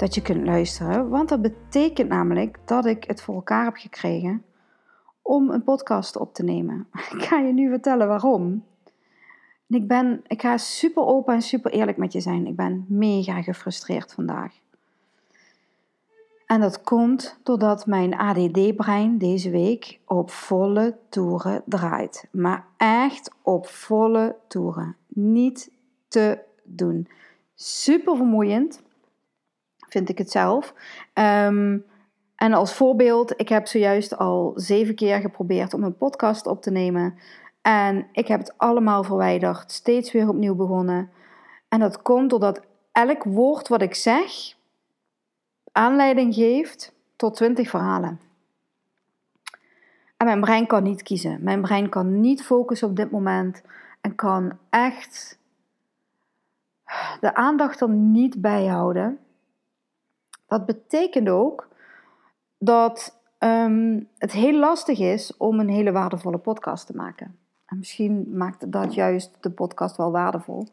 dat je kunt luisteren, want dat betekent namelijk dat ik het voor elkaar heb gekregen om een podcast op te nemen. Ik ga je nu vertellen waarom. Ik, ben, ik ga super open en super eerlijk met je zijn. Ik ben mega gefrustreerd vandaag. En dat komt doordat mijn ADD-brein deze week op volle toeren draait. Maar echt op volle toeren. Niet te doen. Super vermoeiend, vind ik het zelf. Ehm, en als voorbeeld, ik heb zojuist al zeven keer geprobeerd om een podcast op te nemen. En ik heb het allemaal verwijderd, steeds weer opnieuw begonnen. En dat komt doordat elk woord wat ik zeg aanleiding geeft tot twintig verhalen. En mijn brein kan niet kiezen. Mijn brein kan niet focussen op dit moment en kan echt de aandacht er niet bij houden. Dat betekent ook dat um, het heel lastig is om een hele waardevolle podcast te maken. En misschien maakt dat juist de podcast wel waardevol.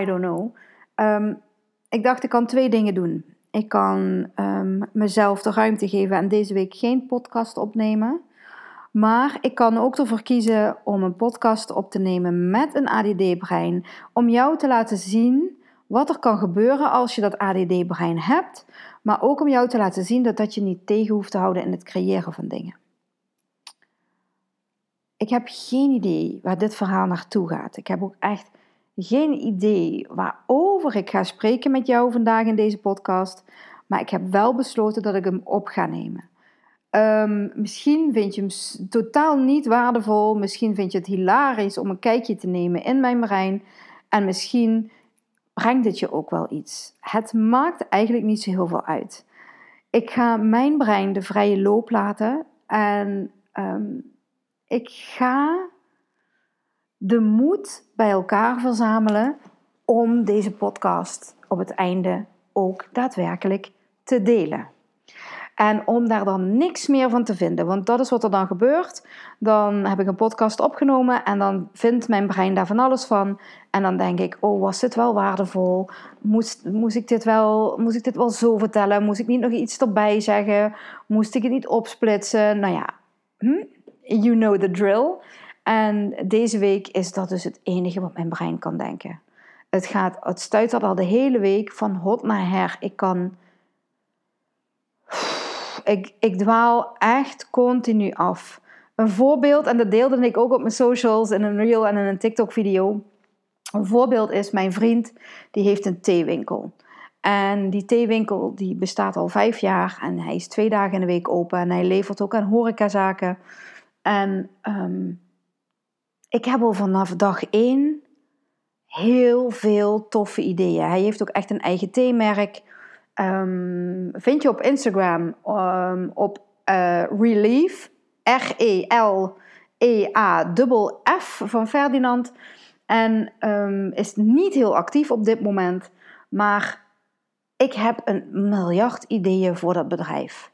I don't know. Um, ik dacht, ik kan twee dingen doen. Ik kan um, mezelf de ruimte geven en deze week geen podcast opnemen. Maar ik kan ook ervoor kiezen om een podcast op te nemen met een ADD-brein. Om jou te laten zien wat er kan gebeuren als je dat ADD-brein hebt. Maar ook om jou te laten zien dat dat je niet tegen hoeft te houden in het creëren van dingen. Ik heb geen idee waar dit verhaal naartoe gaat. Ik heb ook echt geen idee waarover ik ga spreken met jou vandaag in deze podcast. Maar ik heb wel besloten dat ik hem op ga nemen. Um, misschien vind je hem totaal niet waardevol. Misschien vind je het hilarisch om een kijkje te nemen in mijn brein. En misschien brengt dit je ook wel iets. Het maakt eigenlijk niet zo heel veel uit. Ik ga mijn brein de vrije loop laten. En um, ik ga de moed bij elkaar verzamelen om deze podcast op het einde ook daadwerkelijk te delen. En om daar dan niks meer van te vinden. Want dat is wat er dan gebeurt. Dan heb ik een podcast opgenomen en dan vindt mijn brein daar van alles van. En dan denk ik, oh, was dit wel waardevol? Moest, moest, ik, dit wel, moest ik dit wel zo vertellen? Moest ik niet nog iets erbij zeggen? Moest ik het niet opsplitsen? Nou ja, hm? you know the drill. En deze week is dat dus het enige wat mijn brein kan denken. Het, gaat, het al de hele week van hot naar her. Ik kan ik, ik dwaal echt continu af. Een voorbeeld, en dat deelde ik ook op mijn socials, in een reel en in een TikTok-video. Een voorbeeld is mijn vriend, die heeft een theewinkel. En die theewinkel die bestaat al vijf jaar en hij is twee dagen in de week open en hij levert ook aan horecazaken. En um, ik heb al vanaf dag één heel veel toffe ideeën. Hij heeft ook echt een eigen theemerk. Um, vind je op Instagram um, op uh, Relief, R-E-L-E-A-F van Ferdinand. En um, is niet heel actief op dit moment, maar ik heb een miljard ideeën voor dat bedrijf.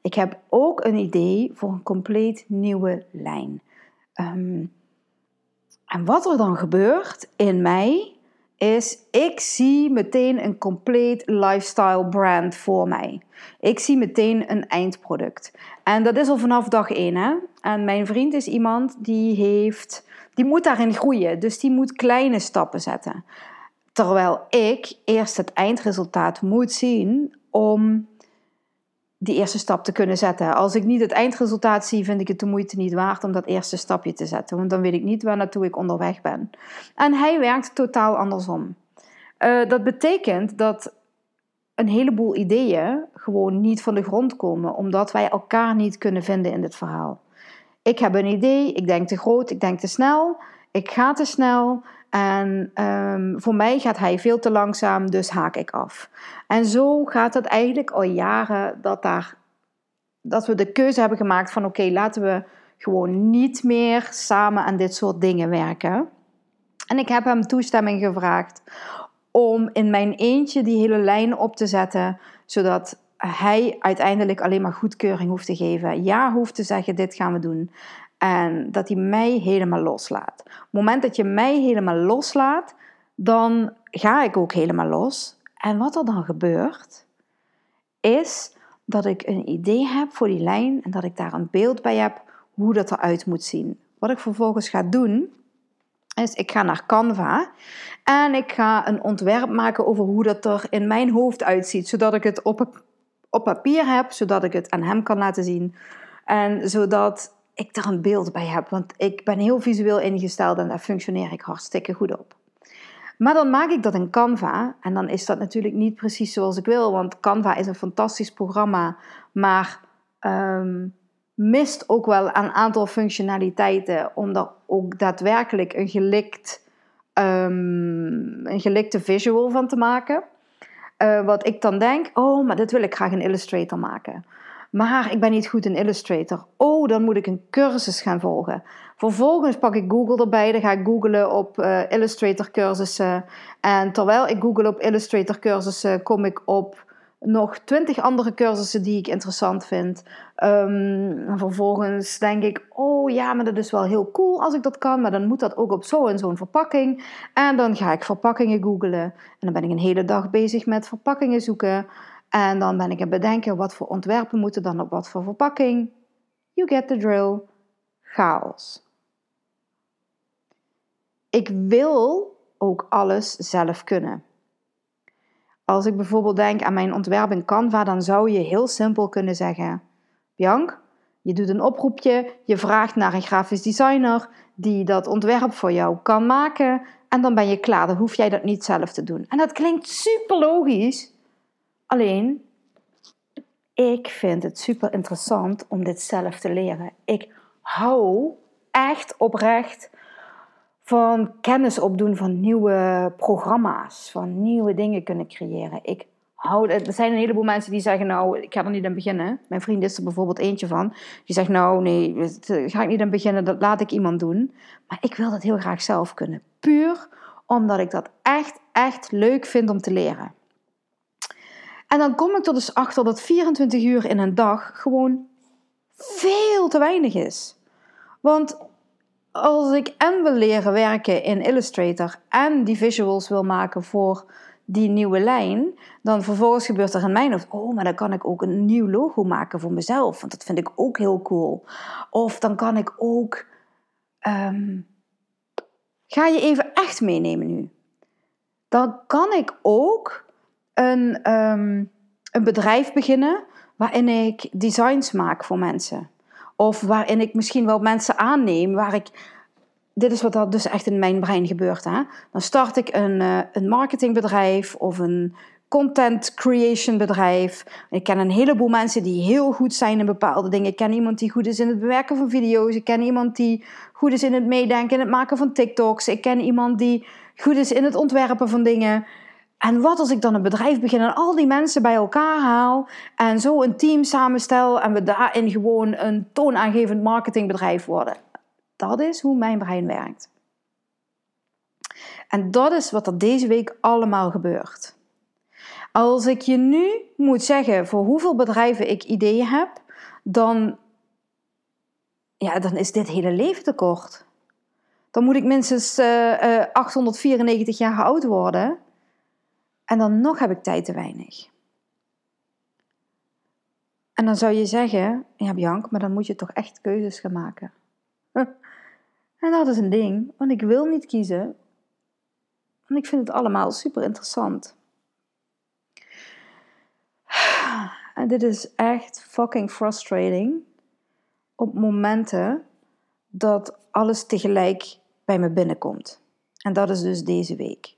Ik heb ook een idee voor een compleet nieuwe lijn. En wat er dan gebeurt in mij is, ik zie meteen een compleet lifestyle brand voor mij. Ik zie meteen een eindproduct. En dat is al vanaf dag één. Hè? En mijn vriend is iemand die heeft, die moet daarin groeien. Dus die moet kleine stappen zetten. Terwijl ik eerst het eindresultaat moet zien om die eerste stap te kunnen zetten. Als ik niet het eindresultaat zie, vind ik het de moeite niet waard om dat eerste stapje te zetten. Want dan weet ik niet waar naartoe ik onderweg ben. En hij werkt totaal andersom. Uh, dat betekent dat een heleboel ideeën gewoon niet van de grond komen, omdat wij elkaar niet kunnen vinden in dit verhaal. Ik heb een idee, ik denk te groot, ik denk te snel, ik ga te snel En ehm, voor mij gaat hij veel te langzaam, dus haak ik af. En zo gaat het eigenlijk al jaren dat, daar, dat we de keuze hebben gemaakt van oké, laten we gewoon niet meer samen aan dit soort dingen werken. En ik heb hem toestemming gevraagd om in mijn eentje die hele lijn op te zetten, zodat hij uiteindelijk alleen maar goedkeuring hoeft te geven. Ja, hoeft te zeggen: dit gaan we doen. En dat hij mij helemaal loslaat. Op het moment dat je mij helemaal loslaat, dan ga ik ook helemaal los. En wat er dan gebeurt, is dat ik een idee heb voor die lijn en dat ik daar een beeld bij heb hoe dat eruit moet zien. Wat ik vervolgens ga doen, is ik ga naar Canva en ik ga een ontwerp maken over hoe dat er in mijn hoofd uitziet, zodat ik het op, op papier heb, zodat ik het aan hem kan laten zien en zodat ik er een beeld bij heb. Want ik ben heel visueel ingesteld en daar functioneer ik hartstikke goed op. Maar dan maak ik dat in Canva en dan is dat natuurlijk niet precies zoals ik wil, want Canva is een fantastisch programma, maar ehm, mist ook wel een aantal functionaliteiten om er ook daadwerkelijk een, gelikt, um, een gelikte visual van te maken. Uh, wat ik dan denk, oh, maar dit wil ik graag in Illustrator maken. Maar ik ben niet goed in Illustrator. Oh, dan moet ik een cursus gaan volgen. Vervolgens pak ik Google erbij. Dan ga ik googlen op uh, Illustrator cursussen. En terwijl ik google op Illustrator cursussen, kom ik op nog twintig andere cursussen die ik interessant vind. Um, vervolgens denk ik, oh ja, maar dat is wel heel cool als ik dat kan, maar dan moet dat ook op zo en zo'n verpakking. En dan ga ik verpakkingen googlen en dan ben ik een hele dag bezig met verpakkingen zoeken. En dan ben ik aan bedenken wat voor ontwerpen moeten dan op wat voor verpakking. You get the drill. Chaos. Ik wil ook alles zelf kunnen. Als ik bijvoorbeeld denk aan mijn ontwerp in Canva, dan zou je heel simpel kunnen zeggen: Bianc, je doet een oproepje, je vraagt naar een grafisch designer die dat ontwerp voor jou kan maken en dan ben je klaar. Dan hoef jij dat niet zelf te doen. En dat klinkt super logisch. Alleen, ik vind het super interessant om dit zelf te leren. Ik hou echt oprecht van kennis opdoen van nieuwe programma's, van nieuwe dingen kunnen creëren. Ik hou, er zijn een heleboel mensen die zeggen, nou, ik ga er niet aan beginnen. Mijn vriend is er bijvoorbeeld eentje van. Die zegt, nou, nee, ga ik niet aan beginnen, dat laat ik iemand doen. Maar ik wil dat heel graag zelf kunnen. Puur omdat ik dat echt, echt leuk vind om te leren. En dan kom ik er dus achter dat 24 uur in een dag gewoon veel te weinig is. Want als ik en wil leren werken in Illustrator en die visuals wil maken voor die nieuwe lijn, dan vervolgens gebeurt er in mijn hoofd, oh, maar dan kan ik ook een nieuw logo maken voor mezelf, want dat vind ik ook heel cool. Of dan kan ik ook, ehm, ga je even echt meenemen nu. Dan kan ik ook een, um, een bedrijf beginnen waarin ik designs maak voor mensen. Of waarin ik misschien wel mensen aanneem waar ik. Dit is wat er dus echt in mijn brein gebeurt. Hè? Dan start ik een, uh, een marketingbedrijf of een content creation bedrijf. Ik ken een heleboel mensen die heel goed zijn in bepaalde dingen. Ik ken iemand die goed is in het bewerken van video's. Ik ken iemand die goed is in het meedenken, in het maken van TikToks. Ik ken iemand die goed is in het ontwerpen van dingen. En wat als ik dan een bedrijf begin en al die mensen bij elkaar haal en zo een team samenstel en we daarin gewoon een toonaangevend marketingbedrijf worden? Dat is hoe mijn brein werkt. En dat is wat er deze week allemaal gebeurt. Als ik je nu moet zeggen voor hoeveel bedrijven ik ideeën heb, dan, ja, dan is dit hele leven te kort. Dan moet ik minstens uh, uh, 894 jaar oud worden en dan nog heb ik tijd te weinig. En dan zou je zeggen, ja Bianc, maar dan moet je toch echt keuzes gaan maken. En dat is een ding, want ik wil niet kiezen. Want ik vind het allemaal super interessant. En dit is echt fucking frustrating. Op momenten dat alles tegelijk bij me binnenkomt. En dat is dus deze week.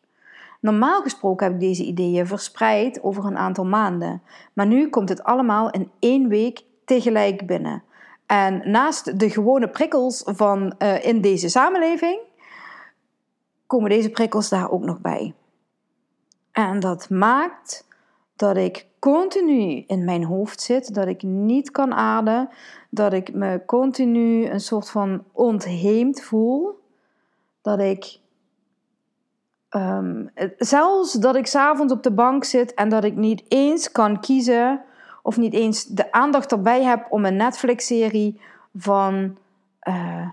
Normaal gesproken heb ik deze ideeën verspreid over een aantal maanden. Maar nu komt het allemaal in één week tegelijk binnen. En naast de gewone prikkels van uh, in deze samenleving komen deze prikkels daar ook nog bij. En dat maakt dat ik continu in mijn hoofd zit, dat ik niet kan ademen, dat ik me continu een soort van ontheemd voel, dat ik um, zelfs dat ik s'avonds op de bank zit en dat ik niet eens kan kiezen of niet eens de aandacht erbij heb om een Netflix-serie van uh,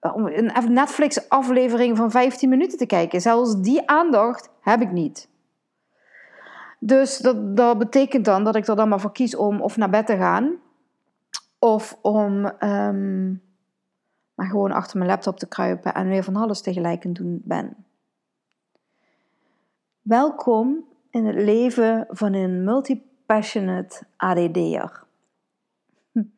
een Netflix-aflevering van 15 minuten te kijken. Zelfs die aandacht heb ik niet. Dus dat, dat betekent dan dat ik er dan maar voor kies om of naar bed te gaan. Of om um, maar gewoon achter mijn laptop te kruipen en weer van alles tegelijk aan doen ben. Welkom in het leven van een multi-passionate ADD'er.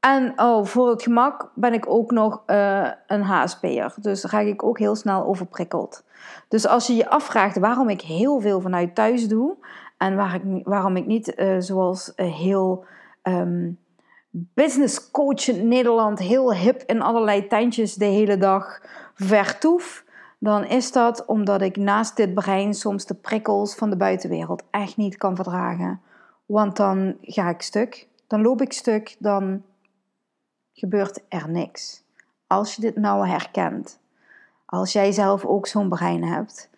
En oh, voor het gemak ben ik ook nog uh, een HSP'er. Dus ga ik ook heel snel overprikkeld. Dus als je je afvraagt waarom ik heel veel vanuit thuis doe... en ik, waarom ik niet uh, zoals uh, heel um, business coach in Nederland... heel hip in allerlei tentjes de hele dag vertoef... dan is dat omdat ik naast dit brein soms de prikkels van de buitenwereld echt niet kan verdragen. Want dan ga ik stuk, dan loop ik stuk, dan gebeurt er niks. Als je dit nou herkent, als jij zelf ook zo'n brein hebt,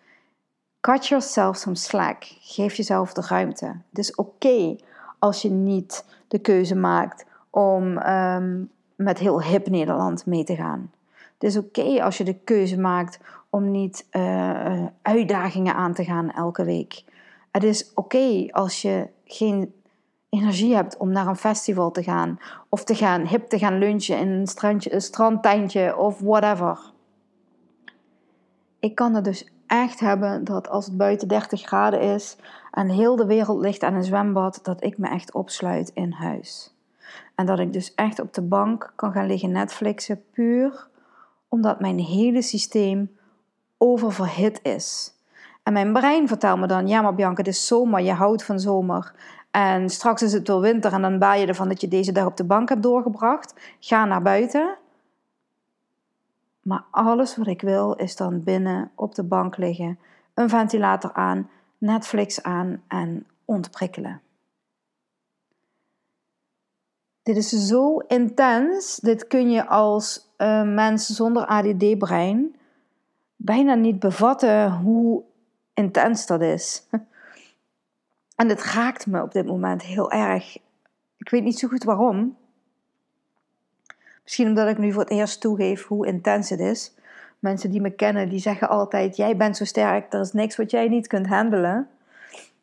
cut yourself some slack. Geef jezelf de ruimte. Het is oké als je niet de keuze maakt om um, met heel hip Nederland mee te gaan. Het is oké als je de keuze maakt om niet uh, uitdagingen aan te gaan elke week. Het is oké als je geen energie hebt om naar een festival te gaan. Of te gaan hip te gaan lunchen in een, strandje, een of whatever. Ik kan het dus echt hebben dat als het buiten 30 graden is en heel de wereld ligt aan een zwembad, dat ik me echt opsluit in huis. En dat ik dus echt op de bank kan gaan liggen Netflixen, puur omdat mijn hele systeem oververhit is. En mijn brein vertelt me dan: ja, maar Bianca, het is zomer, je houdt van zomer. En straks is het wel winter en dan baal je ervan dat je deze dag op de bank hebt doorgebracht. Ga naar buiten. Maar alles wat ik wil is dan binnen op de bank liggen, een ventilator aan, Netflix aan en ontprikkelen. Dit is zo intens. Dit kun je als uh, mens zonder ADD-brein bijna niet bevatten hoe intens dat is. En het raakt me op dit moment heel erg. Ik weet niet zo goed waarom. Misschien omdat ik nu voor het eerst toegeef hoe intens het is. Mensen die me kennen, die zeggen altijd: Jij bent zo sterk, er is niks wat jij niet kunt handelen.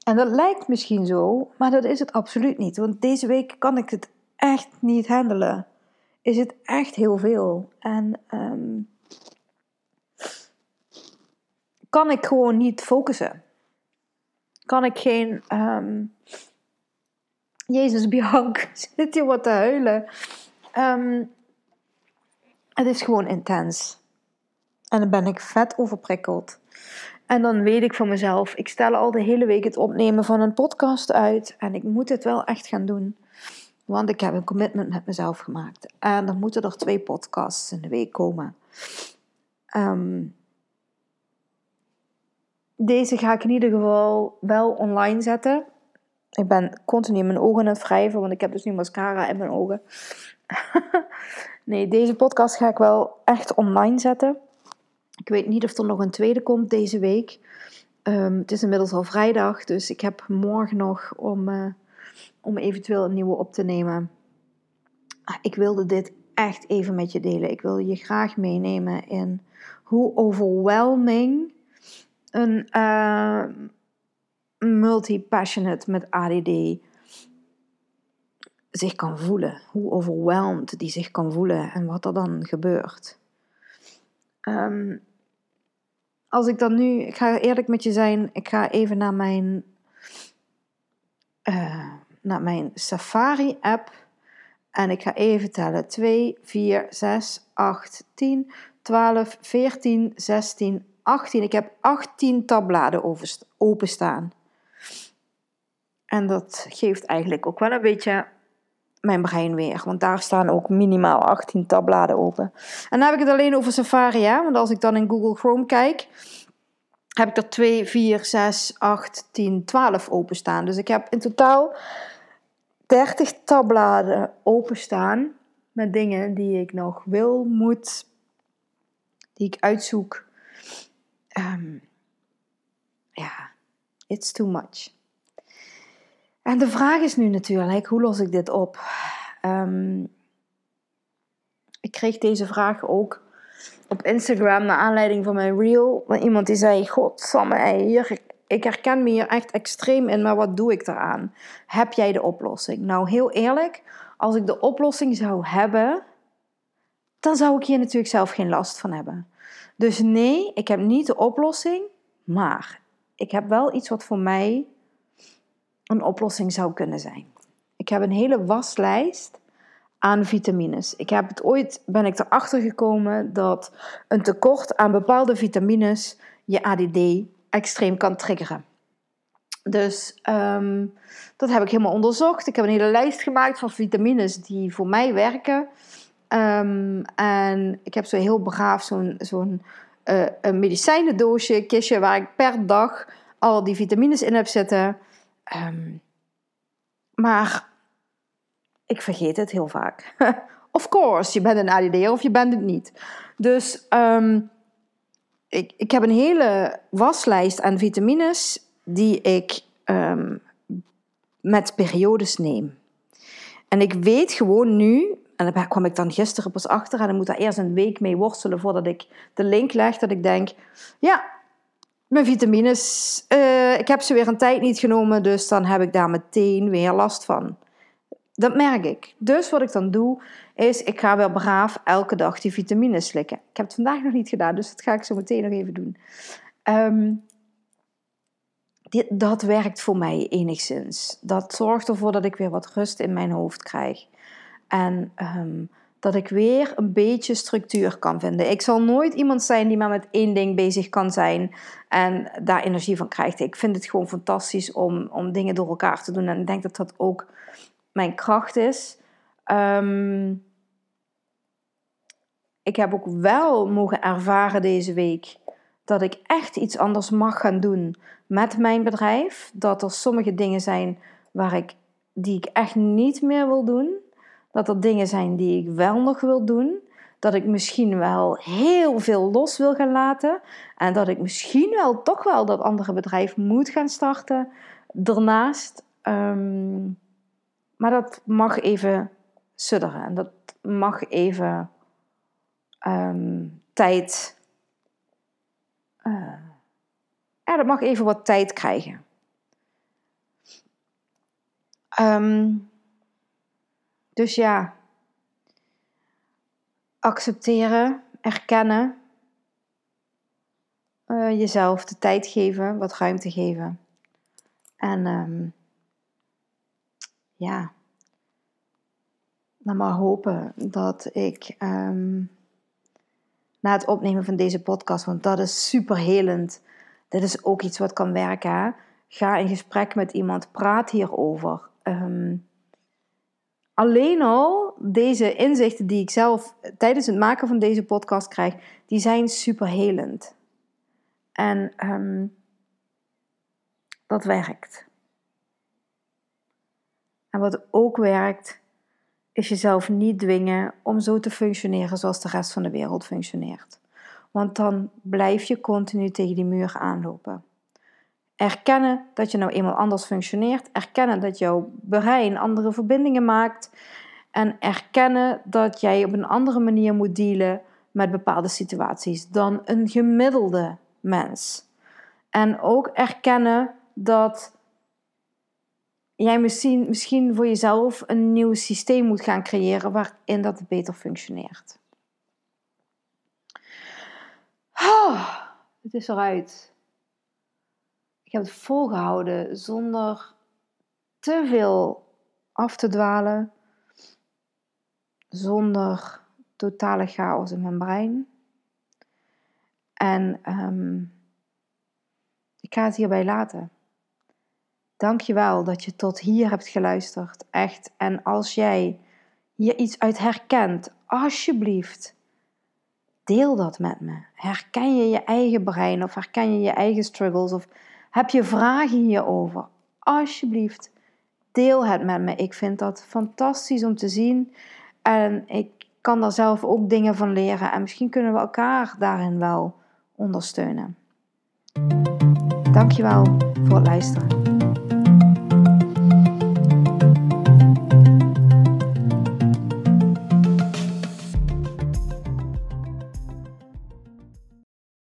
En dat lijkt misschien zo, maar dat is het absoluut niet. Want deze week kan ik het echt niet handelen. Is het echt heel veel. En um, kan ik gewoon niet focussen kan ik geen. Um, Jezus, Bianca, zit hier wat te huilen. Um, het is gewoon intens. En dan ben ik vet overprikkeld. En dan weet ik van mezelf, ik stel al de hele week het opnemen van een podcast uit. En ik moet het wel echt gaan doen. Want ik heb een commitment met mezelf gemaakt. En dan moeten er twee podcasts in de week komen. Um, deze ga ik in ieder geval wel online zetten. Ik ben continu mijn ogen aan het wrijven, want ik heb dus nu mascara in mijn ogen. nee, deze podcast ga ik wel echt online zetten. Ik weet niet of er nog een tweede komt deze week. Um, het is inmiddels al vrijdag, dus ik heb morgen nog om, uh, om eventueel een nieuwe op te nemen. Ah, ik wilde dit echt even met je delen. Ik wilde je graag meenemen in hoe overwhelming een uh, multi-passionate met ADD zich kan voelen. Hoe overweldigd die zich kan voelen en wat er dan gebeurt. Um, als ik dan nu, ik ga eerlijk met je zijn, ik ga even naar mijn, uh, naar mijn Safari app en ik ga even tellen. 2, 4, 6, 8, 10, 12, 14, 16, 18. Ik heb 18 tabbladen openstaan. En dat geeft eigenlijk ook wel een beetje mijn brein weer. Want daar staan ook minimaal 18 tabbladen open. En dan heb ik het alleen over Safari. Hè? Want als ik dan in Google Chrome kijk, heb ik er 2, 4, 6, 8, 10, 12 openstaan. Dus ik heb in totaal 30 tabbladen openstaan. Met dingen die ik nog wil, moet, die ik uitzoek. Um, ja, it's too much. En de vraag is nu natuurlijk, hoe los ik dit op? Um, ik kreeg deze vraag ook op Instagram naar aanleiding van mijn reel. Van iemand die zei, godsamme, hier, ik herken me hier echt extreem in, maar wat doe ik eraan? Heb jij de oplossing? Nou, heel eerlijk, als ik de oplossing zou hebben, dan zou ik hier natuurlijk zelf geen last van hebben. Dus nee, ik heb niet de oplossing, maar ik heb wel iets wat voor mij een oplossing zou kunnen zijn. Ik heb een hele waslijst aan vitamines. Ik heb het ooit ben ik erachter gekomen dat een tekort aan bepaalde vitamines je ADD extreem kan triggeren. Dus ehm, dat heb ik helemaal onderzocht. Ik heb een hele lijst gemaakt van vitamines die voor mij werken. Ehm, en ik heb zo heel braaf zo'n zo'n uh, een medicijnendoosje, kistje, waar ik per dag al die vitamines in heb zitten. Um, maar ik vergeet het heel vaak. of course, je bent een ADD of je bent het niet. Dus um, ik, ik heb een hele waslijst aan vitamines die ik met periodes neem. En ik weet gewoon nu, en daar kwam ik dan gisteren pas achter, en ik moet daar eerst een week mee worstelen voordat ik de link leg, dat ik denk, ja, mijn vitamines, uh, ik heb ze weer een tijd niet genomen, dus dan heb ik daar meteen weer last van. Dat merk ik. Dus wat ik dan doe, is ik ga wel braaf elke dag die vitamines slikken. Ik heb het vandaag nog niet gedaan, dus dat ga ik zo meteen nog even doen. Um, dit, dat werkt voor mij enigszins. Dat zorgt ervoor dat ik weer wat rust in mijn hoofd krijg. En um, dat ik weer een beetje structuur kan vinden. Ik zal nooit iemand zijn die maar met één ding bezig kan zijn en daar energie van krijgt. Ik vind het gewoon fantastisch om, om dingen door elkaar te doen. En ik denk dat dat ook mijn kracht is. Um, ik heb ook wel mogen ervaren deze week dat ik echt iets anders mag gaan doen met mijn bedrijf. Dat er sommige dingen zijn waar ik, die ik echt niet meer wil doen. Dat er dingen zijn die ik wel nog wil doen. Dat ik misschien wel heel veel los wil gaan laten. En dat ik misschien wel toch wel dat andere bedrijf moet gaan starten. Daarnaast. Um, maar dat mag even sudderen. En dat mag even um, tijd. Uh, ja, dat mag even wat tijd krijgen. Um, dus ja, accepteren, erkennen, uh, jezelf de tijd geven, wat ruimte geven. En um, ja, dan maar hopen dat ik um, na het opnemen van deze podcast, want dat is super helend. Dit is ook iets wat kan werken. Ga in gesprek met iemand, praat hierover. Um, alleen al deze inzichten die ik zelf tijdens het maken van deze podcast krijg, die zijn super helend. En um, dat werkt. En wat ook werkt, is jezelf niet dwingen om zo te functioneren zoals de rest van de wereld functioneert. Want dan blijf je continu tegen die muur aanlopen. Erkennen dat je nou eenmaal anders functioneert. Erkennen dat jouw brein andere verbindingen maakt. En erkennen dat jij op een andere manier moet dealen met bepaalde situaties dan een gemiddelde mens. En ook erkennen dat jij misschien, misschien voor jezelf een nieuw systeem moet gaan creëren waarin dat beter functioneert. Het is eruit. Ik heb het volgehouden zonder te veel af te dwalen, zonder totale chaos in mijn brein. En um, ik ga het hierbij laten. Dankjewel dat je tot hier hebt geluisterd. Echt. En als jij hier iets uit herkent, alsjeblieft, deel dat met me. Herken je je eigen brein of herken je je eigen struggles of heb je vragen hierover? Alsjeblieft, deel het met me. Ik vind dat fantastisch om te zien en ik kan daar zelf ook dingen van leren en misschien kunnen we elkaar daarin wel ondersteunen. Dankjewel voor het luisteren.